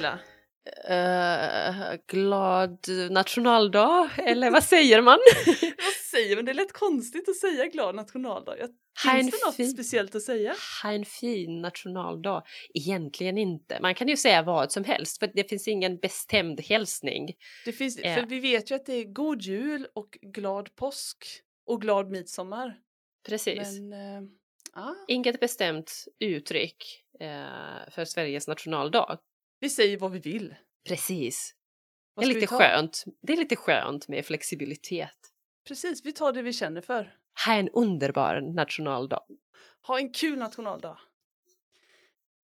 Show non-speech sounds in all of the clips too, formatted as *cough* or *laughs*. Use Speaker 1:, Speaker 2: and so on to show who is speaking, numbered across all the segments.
Speaker 1: Ayla!
Speaker 2: Uh, glad nationaldag, eller vad säger man? *laughs*
Speaker 1: vad säger man? Det är lätt konstigt att säga glad nationaldag. Jag, finns det något
Speaker 2: fin-
Speaker 1: speciellt att säga?
Speaker 2: Ha en fin nationaldag. Egentligen inte. Man kan ju säga vad som helst för det finns ingen bestämd hälsning.
Speaker 1: Det finns,
Speaker 2: Ja.
Speaker 1: För vi vet ju att det är god jul och glad påsk och glad midsommar.
Speaker 2: Precis.
Speaker 1: Men, eh, ja,
Speaker 2: Inget bestämt uttryck eh, för Sveriges nationaldag.
Speaker 1: Vi säger vad vi vill.
Speaker 2: Precis.
Speaker 1: Vad
Speaker 2: Det är lite skönt. Det är lite skönt med flexibilitet.
Speaker 1: Precis, vi tar det vi känner för.
Speaker 2: Ha en underbar nationaldag.
Speaker 1: Ha en kul nationaldag!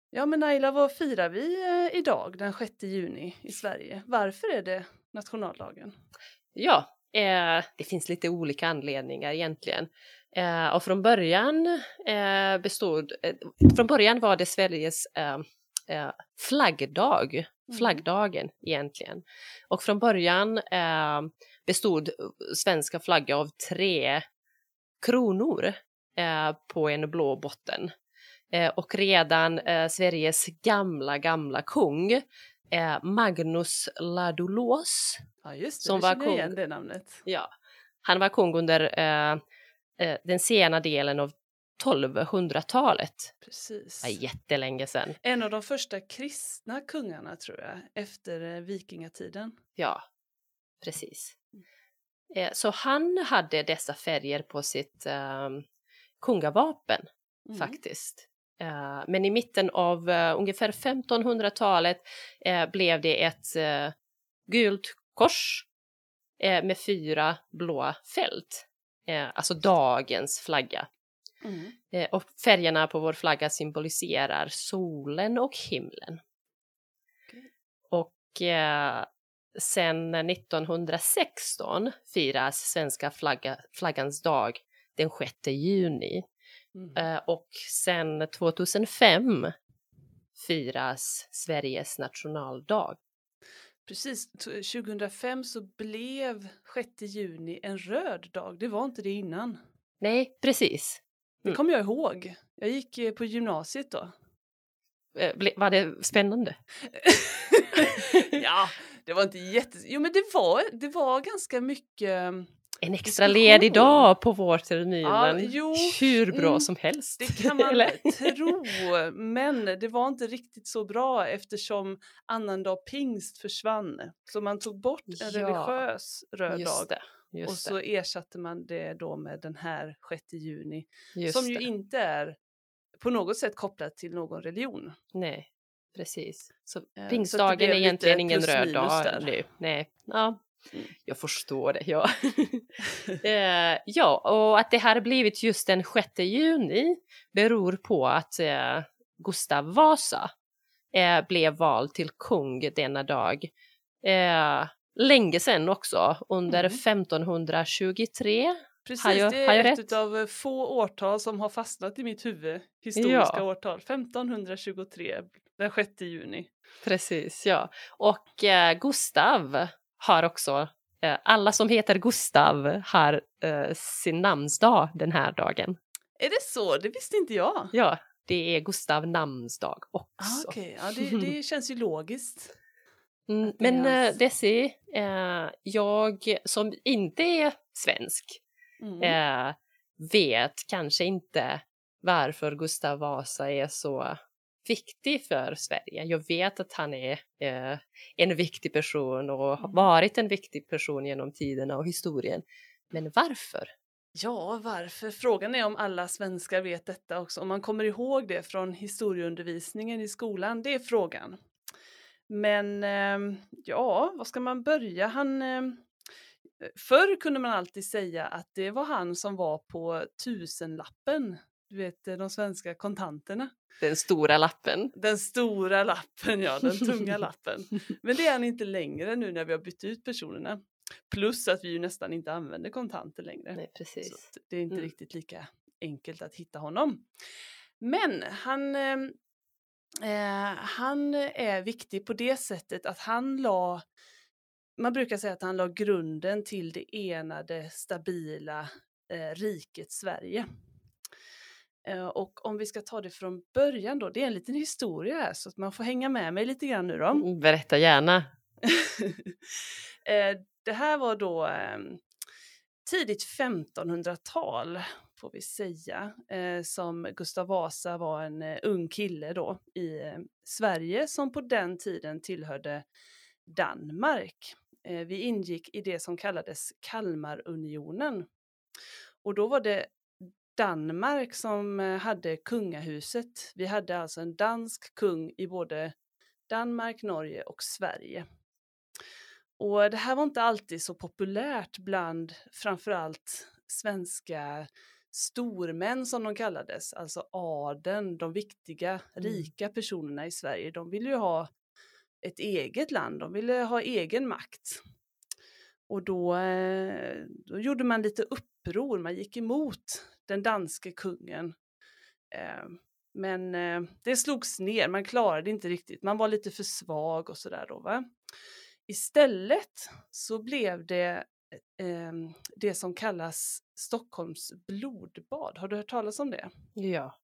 Speaker 1: Ja men Naila, vad firar vi eh, idag den 6 juni i Sverige? Varför är det nationaldagen?
Speaker 2: Ja, eh, det finns lite olika anledningar egentligen. Eh, och från början eh, bestod, eh, från början var det Sveriges eh, flaggdag,
Speaker 1: Mm.
Speaker 2: flaggdagen egentligen. Och från början eh, bestod svenska flagga av tre kronor eh, på en blå botten. Eh, och redan eh, Sveriges gamla, gamla kung, eh, Magnus Ladulås,
Speaker 1: Ja just det,
Speaker 2: Som var kung.
Speaker 1: igen det namnet.
Speaker 2: Ja, han var kung under den sena delen av 1200-talet.
Speaker 1: Precis.
Speaker 2: Det var jättelänge sedan.
Speaker 1: En av de första kristna kungarna tror jag, efter eh, vikingatiden.
Speaker 2: Ja, precis. Eh, så han hade dessa färger på sitt eh, kungavapen
Speaker 1: Mm.
Speaker 2: faktiskt. Eh, men i mitten av eh, ungefär 1500-talet eh, blev det ett gult kors med fyra blåa fält. Alltså dagens flagga.
Speaker 1: Mm.
Speaker 2: Eh, och färgerna på vår flagga symboliserar solen och himlen.
Speaker 1: Okej.
Speaker 2: Och eh, sen 1916 firas svenska flagga, flaggans dag den 6 juni.
Speaker 1: Mm.
Speaker 2: Eh, och sen 2005 firas Sveriges nationaldag.
Speaker 1: Precis, t- 2005 så blev 6 juni en röd dag. Det var inte det innan.
Speaker 2: Nej, precis.
Speaker 1: Det
Speaker 2: Mm.
Speaker 1: kommer jag ihåg. Jag gick eh, på gymnasiet då.
Speaker 2: Eh, var det spännande? *laughs*
Speaker 1: ja, det var inte jätte... Jo men det var, det var ganska mycket...
Speaker 2: En extra ledig dag på vårterminen.
Speaker 1: Ja, jo,
Speaker 2: Hur bra
Speaker 1: mm,
Speaker 2: som helst.
Speaker 1: Det kan man *laughs* tro, men det var inte riktigt så bra eftersom annandag pingst försvann. Så man tog bort en
Speaker 2: Ja,
Speaker 1: religiös röd dag
Speaker 2: det. Just
Speaker 1: och så ersatte man det då med den här 6 juni
Speaker 2: det, just
Speaker 1: som ju
Speaker 2: det.
Speaker 1: inte är på något sätt kopplat till någon religion.
Speaker 2: Nej, precis. Så
Speaker 1: så att
Speaker 2: pingstdagen
Speaker 1: det
Speaker 2: är egentligen ingen röd dag nu. Nej, ja.
Speaker 1: Mm.
Speaker 2: Jag förstår det, ja. *laughs* *laughs* eh, ja, och att det har blivit just den 6 juni beror på att eh, Gustav Vasa eh, blev vald till kung denna dag. Eh, länge sedan också, under
Speaker 1: Mm.
Speaker 2: 1523.
Speaker 1: Precis,
Speaker 2: Har jag-
Speaker 1: det
Speaker 2: har
Speaker 1: är
Speaker 2: jag
Speaker 1: ett av få årtal som har fastnat i mitt huvud. Historiska
Speaker 2: Ja.
Speaker 1: årtal. 1523, den 6 juni.
Speaker 2: Precis, ja. Och eh, Gustav har också, eh, alla som heter Gustav har eh, sin namnsdag den här dagen.
Speaker 1: Är det så? Det visste inte jag.
Speaker 2: Ja, det är Gustav namnsdag
Speaker 1: Ah,
Speaker 2: också.
Speaker 1: Okej, ja, det, *laughs* det känns ju logiskt.
Speaker 2: Mm, men
Speaker 1: hans-
Speaker 2: Desi, eh, jag som inte är svensk
Speaker 1: Mm.
Speaker 2: eh, vet kanske inte varför Gustav Vasa är så viktig för Sverige. Jag vet att han är en viktig person och har
Speaker 1: Mm.
Speaker 2: varit en viktig person genom tiderna och historien. Men varför?
Speaker 1: Ja, varför? Frågan är om alla svenskar vet detta också. Om man kommer ihåg det från historieundervisningen i skolan, det är frågan. Men ehm, ja, var ska man börja? Han, ehm, förr kunde man alltid säga att det var han som var på tusenlappen. Du vet, eh, de svenska kontanterna.
Speaker 2: Den stora lappen.
Speaker 1: Den stora lappen, ja, den tunga *laughs* lappen. Men det är han inte längre nu när vi har bytt ut personerna. Plus att vi ju nästan inte använder kontanter längre.
Speaker 2: Nej,
Speaker 1: Så
Speaker 2: precis.
Speaker 1: att det är inte
Speaker 2: Mm.
Speaker 1: riktigt lika enkelt att hitta honom. Men han, eh, han är viktig på det sättet att han la man brukar säga att han la grunden till det enade, stabila eh, riket Sverige. Eh, och om vi ska ta det från början då, det är en liten historia här så att man får hänga med mig lite grann nu då.
Speaker 2: Mm, Berätta gärna. *laughs*
Speaker 1: Eh, det här var då ehm, tidigt 1500-tal får vi säga, eh, som Gustav Vasa var en eh, ung kille då i eh, Sverige som på den tiden tillhörde Danmark. Eh, vi ingick i det som kallades Kalmarunionen. Och då var det Danmark som eh, hade kungahuset. Vi hade alltså en dansk kung i både Danmark, Norge och Sverige. Och det här var inte alltid så populärt bland framförallt svenska stormän som de kallades, alltså adeln, de viktiga,
Speaker 2: Mm.
Speaker 1: rika personerna i Sverige. De ville ju ha ett eget land, de ville ha egen makt. Och då, eh, då gjorde man lite uppror, man gick emot den danske kungen. Eh, Men eh, det slogs ner, man klarade inte riktigt, man var lite för svag och sådär då. Va? Istället så blev det det som kallas Stockholms blodbad. Har du hört talas om det?
Speaker 2: Ja,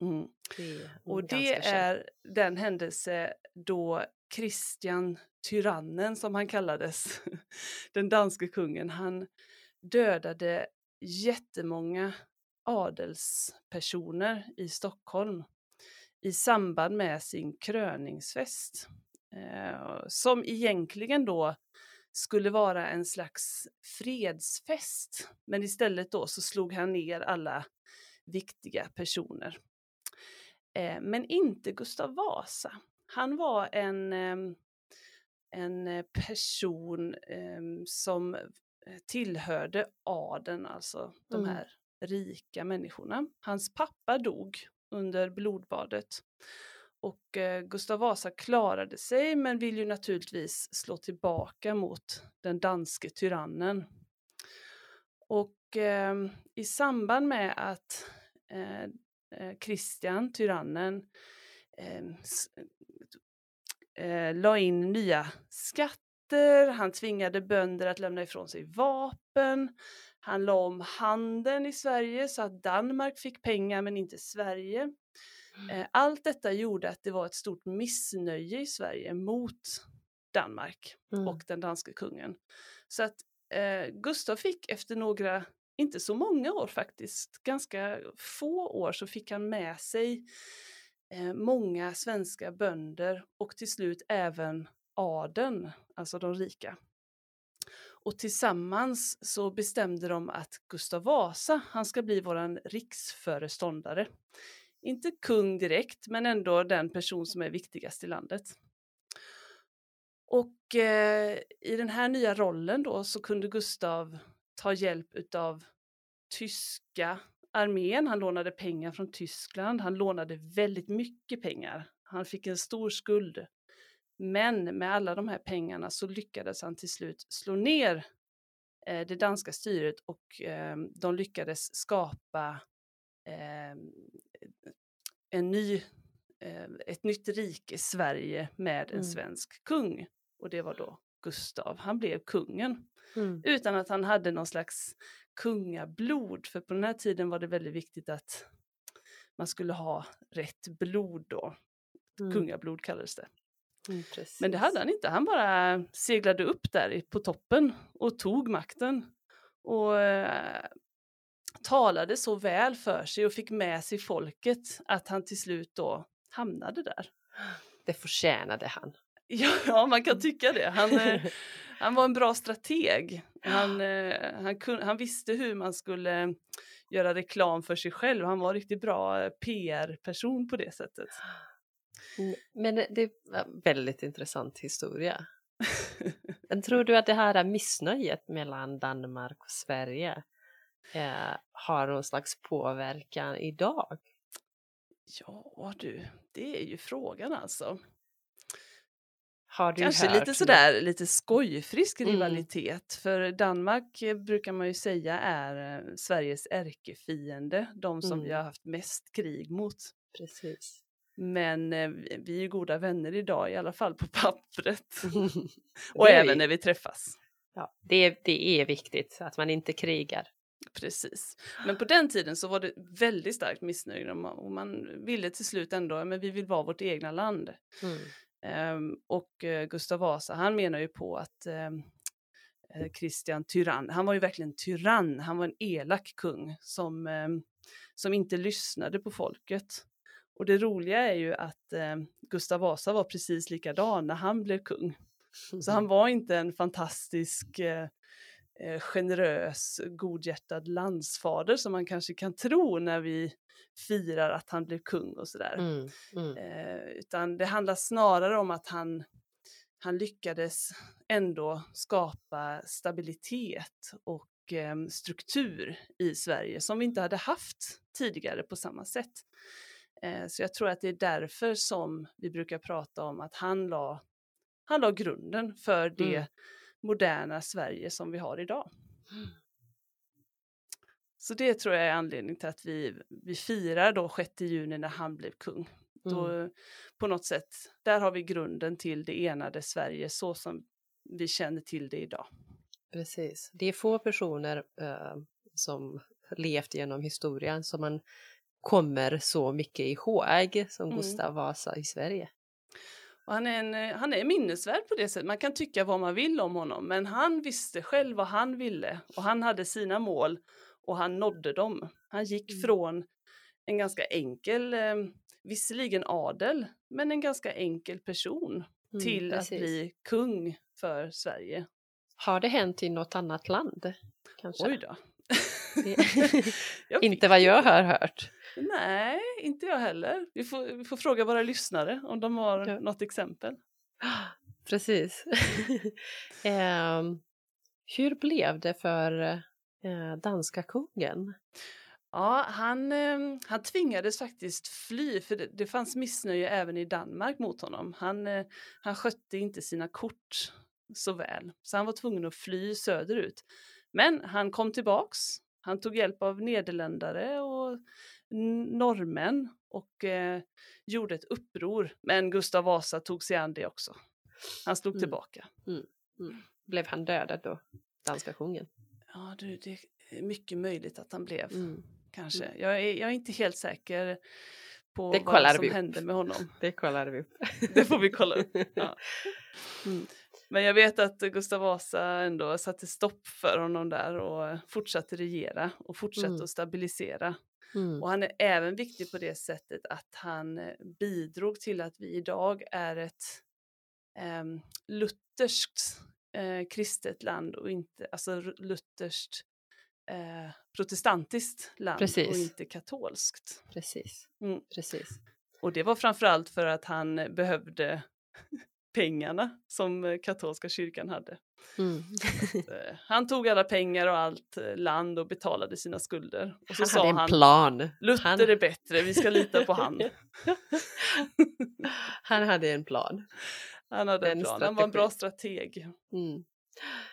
Speaker 1: Mm.
Speaker 2: det
Speaker 1: Och det är den händelse då Kristian tyrannen som han kallades, *laughs* den danske kungen, han dödade jättemånga adelspersoner i Stockholm i samband med sin kröningsfest. Eh, som egentligen då skulle vara en slags fredsfest. Men istället då så slog han ner alla viktiga personer. Eh, men inte Gustav Vasa. Han var en, ehm, en eh, person ehm, som eh, tillhörde adeln, alltså de
Speaker 2: Mm.
Speaker 1: här rika människorna. Hans pappa dog under blodbadet. Och eh, Gustav Vasa klarade sig men vill ju naturligtvis slå tillbaka mot den danske tyrannen. Och eh, i samband med att eh, eh Christian, Kristian, tyrannen, eh, eh, la in nya skatter, han tvingade bönder att lämna ifrån sig vapen, han la om handeln i Sverige så att Danmark fick pengar men inte Sverige. Eh, Allt detta gjorde att det var ett stort missnöje i Sverige mot Danmark
Speaker 2: Mm.
Speaker 1: och den danske kungen. Så att eh, Gustav fick efter några, inte så många år faktiskt, ganska få år så fick han med sig eh, många svenska bönder och till slut även adeln, alltså de rika. Och tillsammans så bestämde de att Gustav Vasa, han ska bli våran riksföreståndare. Inte kung direkt, men ändå den person som är viktigast i landet. Och eh, i den här nya rollen då så kunde Gustav ta hjälp utav tyska armén. Han lånade pengar från Tyskland. Han lånade väldigt mycket pengar. Han fick en stor skuld. Men med alla de här pengarna så lyckades han till slut slå ner eh, det danska styret och eh, de lyckades skapa eh, en ny, eh, ett nytt rike, Sverige, med en
Speaker 2: Mm.
Speaker 1: svensk kung. Och det var då Gustav. Han blev kungen
Speaker 2: Mm.
Speaker 1: utan att han hade någon slags kungablod. För på den här tiden var det väldigt viktigt att man skulle ha rätt blod då.
Speaker 2: Mm.
Speaker 1: Kungablod kallades det.
Speaker 2: Mm.
Speaker 1: Men det hade han inte. Han bara seglade upp där i- på toppen och tog makten. Och eh, talade så väl för sig och fick med sig folket att han till slut då hamnade där.
Speaker 2: Det förtjänade han. *laughs*
Speaker 1: Ja, ja man kan tycka det. Han, eh, han var en bra strateg. Han, eh, han, kun, han visste hur man skulle göra reklam för sig själv. Han var en riktigt bra eh, PR-person på det sättet.
Speaker 2: Men det var en väldigt intressant historia. *laughs* Men tror du att det här missnöjet mellan Danmark och Sverige eh, har någon slags påverkan idag?
Speaker 1: Ja du, det är ju frågan alltså. Kanske lite
Speaker 2: något?
Speaker 1: sådär lite skojfrisk
Speaker 2: Mm.
Speaker 1: rivalitet. För Danmark eh, brukar man ju säga är eh, Sveriges ärkefiende. De som
Speaker 2: Mm.
Speaker 1: vi har haft mest krig mot.
Speaker 2: Precis.
Speaker 1: Men eh, vi vi är goda vänner idag, i alla fall på *laughs* pappret. *laughs* Och även
Speaker 2: ju-
Speaker 1: när vi träffas.
Speaker 2: Ja, det, är, det är viktigt att man inte krigar.
Speaker 1: Precis. Men på den tiden så var det väldigt starkt missnöje och man, ville till slut ändå, men vi vill vara vårt egna land.
Speaker 2: Mm.
Speaker 1: Um, och uh, Gustav Vasa, han menar ju på att um, Kristian tyrann, han var ju verkligen tyrann, han var en elak kung som, um, som inte lyssnade på folket. Och det roliga är ju att Gustav Vasa var precis likadan när han blev kung. Så han *laughs* var inte en fantastisk uh, eh, generös, godhjärtad landsfader som man kanske kan tro när vi firar att han blev kung och sådär.
Speaker 2: Mm, mm.
Speaker 1: Eh, utan det handlar snarare om att han, han lyckades ändå skapa stabilitet och eh, struktur i Sverige som vi inte hade haft tidigare på samma sätt. Eh, så jag tror att det är därför som vi brukar prata om att han la, han la grunden för det
Speaker 2: Mm.
Speaker 1: Moderna Sverige som vi har idag.
Speaker 2: Mm.
Speaker 1: Så det tror jag är anledningen till att vi, vi firar då 6 juni när han blev kung. Då,
Speaker 2: Mm.
Speaker 1: På något sätt, där har vi grunden till det enade Sverige så som vi känner till det idag.
Speaker 2: Precis. Det är få personer eh, som levt genom historien som man kommer så mycket ihåg som
Speaker 1: Mm.
Speaker 2: Gustav Vasa i Sverige.
Speaker 1: Och han, är en, eh, han är minnesvärd på det sättet. Man kan tycka vad man vill om honom, men han visste själv vad han ville och han hade sina mål och han nådde dem. Han gick
Speaker 2: Mm.
Speaker 1: från en ganska enkel, eh, visserligen adel, men en ganska enkel person
Speaker 2: Mm,
Speaker 1: till att
Speaker 2: precis.
Speaker 1: bli kung för Sverige.
Speaker 2: Har det hänt i något annat land? Kanske?
Speaker 1: Oj då. *laughs* *laughs*
Speaker 2: Inte vad jag har hört.
Speaker 1: Nej, inte jag heller. Vi får, vi får fråga våra lyssnare om de har
Speaker 2: Ja.
Speaker 1: något exempel.
Speaker 2: Precis. *laughs* Ehm, hur blev det för eh, danska kungen?
Speaker 1: Ja, han, eh, han tvingades faktiskt fly för det, det fanns missnöje även i Danmark mot honom. Han, eh, han skötte inte sina kort så väl, så han var tvungen att fly söderut. Men han kom tillbaks. Han tog hjälp av nederländare och norrmän och eh, gjorde ett uppror. Men Gustav Vasa tog sig an det också. Han slog
Speaker 2: Mm.
Speaker 1: tillbaka.
Speaker 2: Blev han dödad då? Danska kungen?
Speaker 1: Ja, du, det är mycket möjligt att han blev.
Speaker 2: Mm.
Speaker 1: Kanske. Jag, är, jag är inte helt säker på
Speaker 2: Det
Speaker 1: vad
Speaker 2: kollar
Speaker 1: som hände med honom. *laughs*
Speaker 2: Det kollade vi upp.
Speaker 1: Det får vi kolla upp. Ja. *laughs*
Speaker 2: Mm.
Speaker 1: Men jag vet att Gustav Vasa ändå satte stopp för honom där och fortsatte regera och fortsatte
Speaker 2: Mm.
Speaker 1: att stabilisera.
Speaker 2: Mm.
Speaker 1: Och han är även viktig på det sättet att han eh, bidrog till att vi idag är ett um, lutherskt eh, kristet land och inte, alltså lutherskt eh, protestantiskt land och
Speaker 2: Precis.
Speaker 1: inte katolskt.
Speaker 2: Precis.
Speaker 1: Mm.
Speaker 2: Precis.
Speaker 1: Och det var framförallt för att han behövde pengarna som eh, katolska kyrkan hade.
Speaker 2: Mm. *laughs*
Speaker 1: Eh, Han tog alla pengar och allt eh, land och betalade sina skulder. Och så
Speaker 2: Han
Speaker 1: sa
Speaker 2: hade en
Speaker 1: han,
Speaker 2: plan.
Speaker 1: Luther
Speaker 2: Han-
Speaker 1: är bättre, vi ska lita på han. *laughs*
Speaker 2: Han hade en plan.
Speaker 1: Han hade en
Speaker 2: Den
Speaker 1: plan, han var en bra strateg.
Speaker 2: Mm.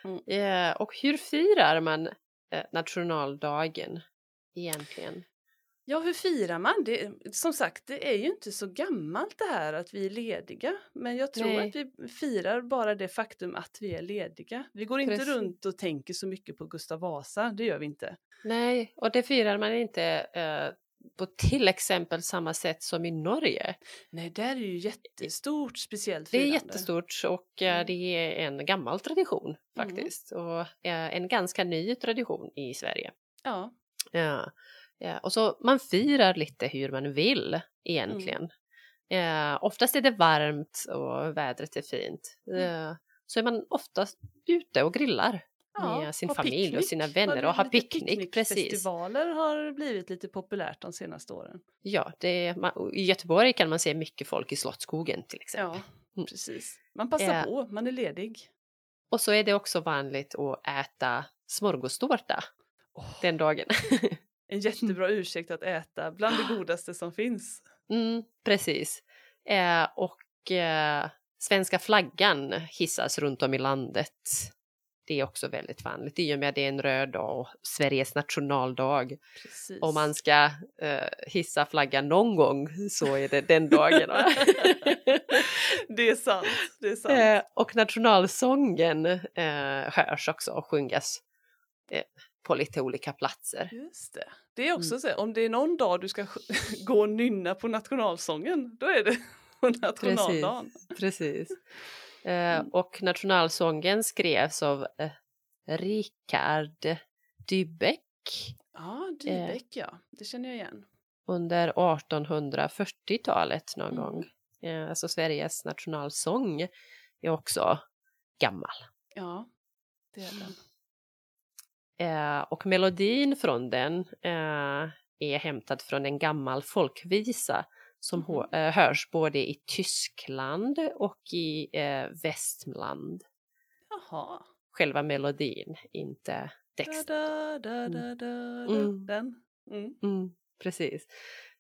Speaker 1: Mm.
Speaker 2: Eh, och hur firar man eh, nationaldagen egentligen?
Speaker 1: Ja, hur firar man? Det, som sagt, det är ju inte så gammalt det här att vi är lediga. Men jag tror
Speaker 2: Nej.
Speaker 1: att vi firar bara det faktum att vi är lediga. Vi går inte
Speaker 2: Precis.
Speaker 1: runt och tänker så mycket på Gustav Vasa, det gör vi inte.
Speaker 2: Nej, och det firar man inte eh, på till exempel samma sätt som i Norge.
Speaker 1: Nej, där är ju jättestort speciellt
Speaker 2: Det är
Speaker 1: firande.
Speaker 2: jättestort och eh,
Speaker 1: Mm.
Speaker 2: det är en gammal tradition faktiskt. Och eh, en ganska ny tradition i Sverige.
Speaker 1: Ja,
Speaker 2: Ja. Ja, och så man firar lite hur man vill egentligen. Ja, oftast är det varmt och vädret är fint. Ja, så är man oftast ute och grillar
Speaker 1: ja
Speaker 2: med sin familj och
Speaker 1: picknick.
Speaker 2: sina
Speaker 1: Har
Speaker 2: vänner och ha
Speaker 1: blivit
Speaker 2: picknick. Precis.
Speaker 1: Picknickfestivaler har blivit lite populärt de senaste åren.
Speaker 2: Ja, är, man, i Göteborg kan man se mycket folk i Slottsskogen till exempel.
Speaker 1: Ja,
Speaker 2: Mm.
Speaker 1: precis. Man passar
Speaker 2: Ja.
Speaker 1: på, man är ledig.
Speaker 2: Och så är det också vanligt att äta smörgåstårta
Speaker 1: Åh,
Speaker 2: den dagen. *laughs*
Speaker 1: en jättebra ursäkt att äta bland det godaste som finns.
Speaker 2: Mm, precis. Eh, och eh, svenska flaggan hissas runt om i landet. Det är också väldigt vanligt i och med att det är en röd dag och Sveriges nationaldag.
Speaker 1: Precis.
Speaker 2: Om man ska eh, hissa flaggan någon gång så är det den dagen. *laughs*
Speaker 1: det är sant, det är sant.
Speaker 2: eh, och nationalsången eh, hörs också och sjungas. Eh, på lite olika platser.
Speaker 1: Just det. Det är också
Speaker 2: Mm.
Speaker 1: så, om det är någon dag du ska *laughs* gå och nynna på nationalsången, då är det *laughs* på nationaldagen.
Speaker 2: Precis. *laughs* Eh,
Speaker 1: Mm.
Speaker 2: och nationalsången skrevs av eh, Richard Dybeck
Speaker 1: Ja, Dybeck ja, det känner jag igen.
Speaker 2: under 1840-talet någon
Speaker 1: Mm.
Speaker 2: gång. Eh, alltså Sveriges nationalsång är också gammal.
Speaker 1: Ja, det är den.
Speaker 2: Eh, och melodin från den eh, är hämtad från en gammal folkvisa som
Speaker 1: Mhm.
Speaker 2: eh, hörs både i Tyskland och i eh, Västmanland.
Speaker 1: Jaha.
Speaker 2: Själva melodin, inte texten.
Speaker 1: da, da, da, da, da.
Speaker 2: Mm.
Speaker 1: Den. Mm.
Speaker 2: Mm, precis.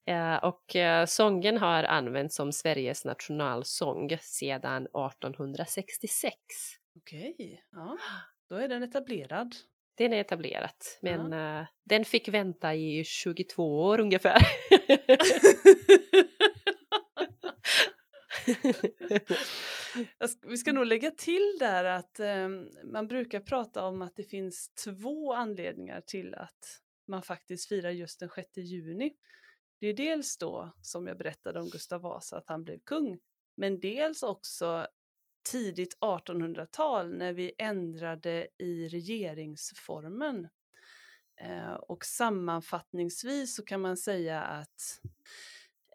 Speaker 2: Eh, och eh, sången har använts som Sveriges nationalsång sedan 1866.
Speaker 1: Okej, ja. Då är den etablerad.
Speaker 2: Den är etablerat, men eh, den fick vänta i 22 år ungefär.
Speaker 1: Vi ska nog lägga till där att eh, man brukar prata om att det finns två anledningar till att man faktiskt firar just den 6 juni. Det är dels då, som jag berättade om Gustav Vasa, att han blev kung, men dels också tidigt 1800-tal när vi ändrade i regeringsformen. Eh, och sammanfattningsvis så kan man säga att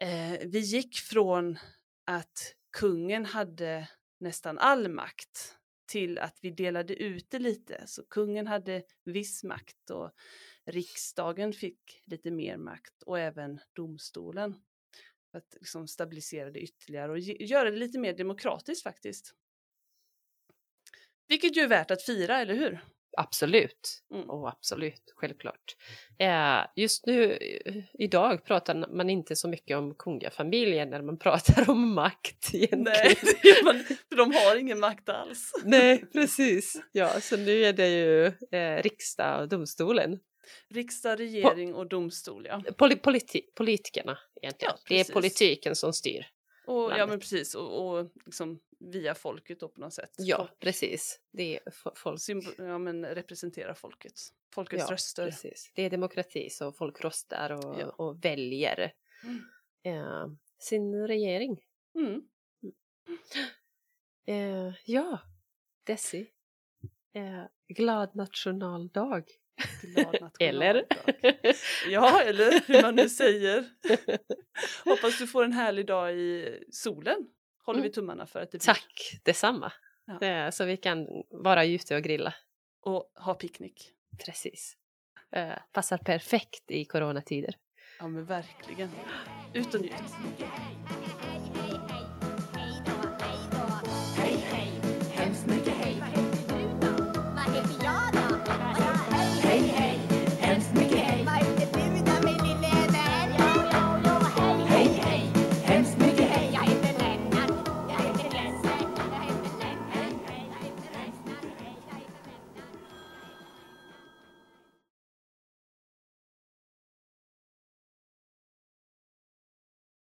Speaker 1: eh, vi gick från att kungen hade nästan all makt till att vi delade ut det lite. Så kungen hade viss makt och riksdagen fick lite mer makt och även domstolen. För att liksom stabilisera det ytterligare och ge- göra det lite mer demokratiskt faktiskt. Vilket ju är värt att fira, eller hur?
Speaker 2: Absolut.
Speaker 1: Mm.
Speaker 2: Och absolut, självklart. Eh, just nu, eh, idag pratar man inte så mycket om kungafamiljen när man *laughs* pratar om makt egentligen.
Speaker 1: Nej, man, för de har ingen makt alls.
Speaker 2: Nej, precis. Ja, så nu är det ju eh, riksdag och domstolen.
Speaker 1: Riksdag, regering och domstol, ja.
Speaker 2: Poli politi politikerna egentligen.
Speaker 1: Ja,
Speaker 2: det är politiken som styr.
Speaker 1: Och, ja men precis, och, och liksom via folket då på något sätt.
Speaker 2: Ja,
Speaker 1: Folk,
Speaker 2: precis. Det är fo- folk.
Speaker 1: ja, men representerar folket. Folkets
Speaker 2: Ja,
Speaker 1: röster.
Speaker 2: Precis. Det är demokrati så folk röstar och,
Speaker 1: Ja.
Speaker 2: och väljer
Speaker 1: Mm.
Speaker 2: eh, sin regering.
Speaker 1: Mm.
Speaker 2: Eh, ja, Desi. Eh, glad nationaldag. Eller? *laughs*
Speaker 1: Ja, eller hur man nu säger. *laughs* Hoppas du får en härlig dag i solen. Håller vi
Speaker 2: Mm.
Speaker 1: tummarna för att det blir.
Speaker 2: Tack detsamma.
Speaker 1: Ja.
Speaker 2: Så vi kan vara ute och grilla.
Speaker 1: Och ha picknick.
Speaker 2: Precis. Eh, passar perfekt i coronatider.
Speaker 1: Ja men verkligen. Ut och njut.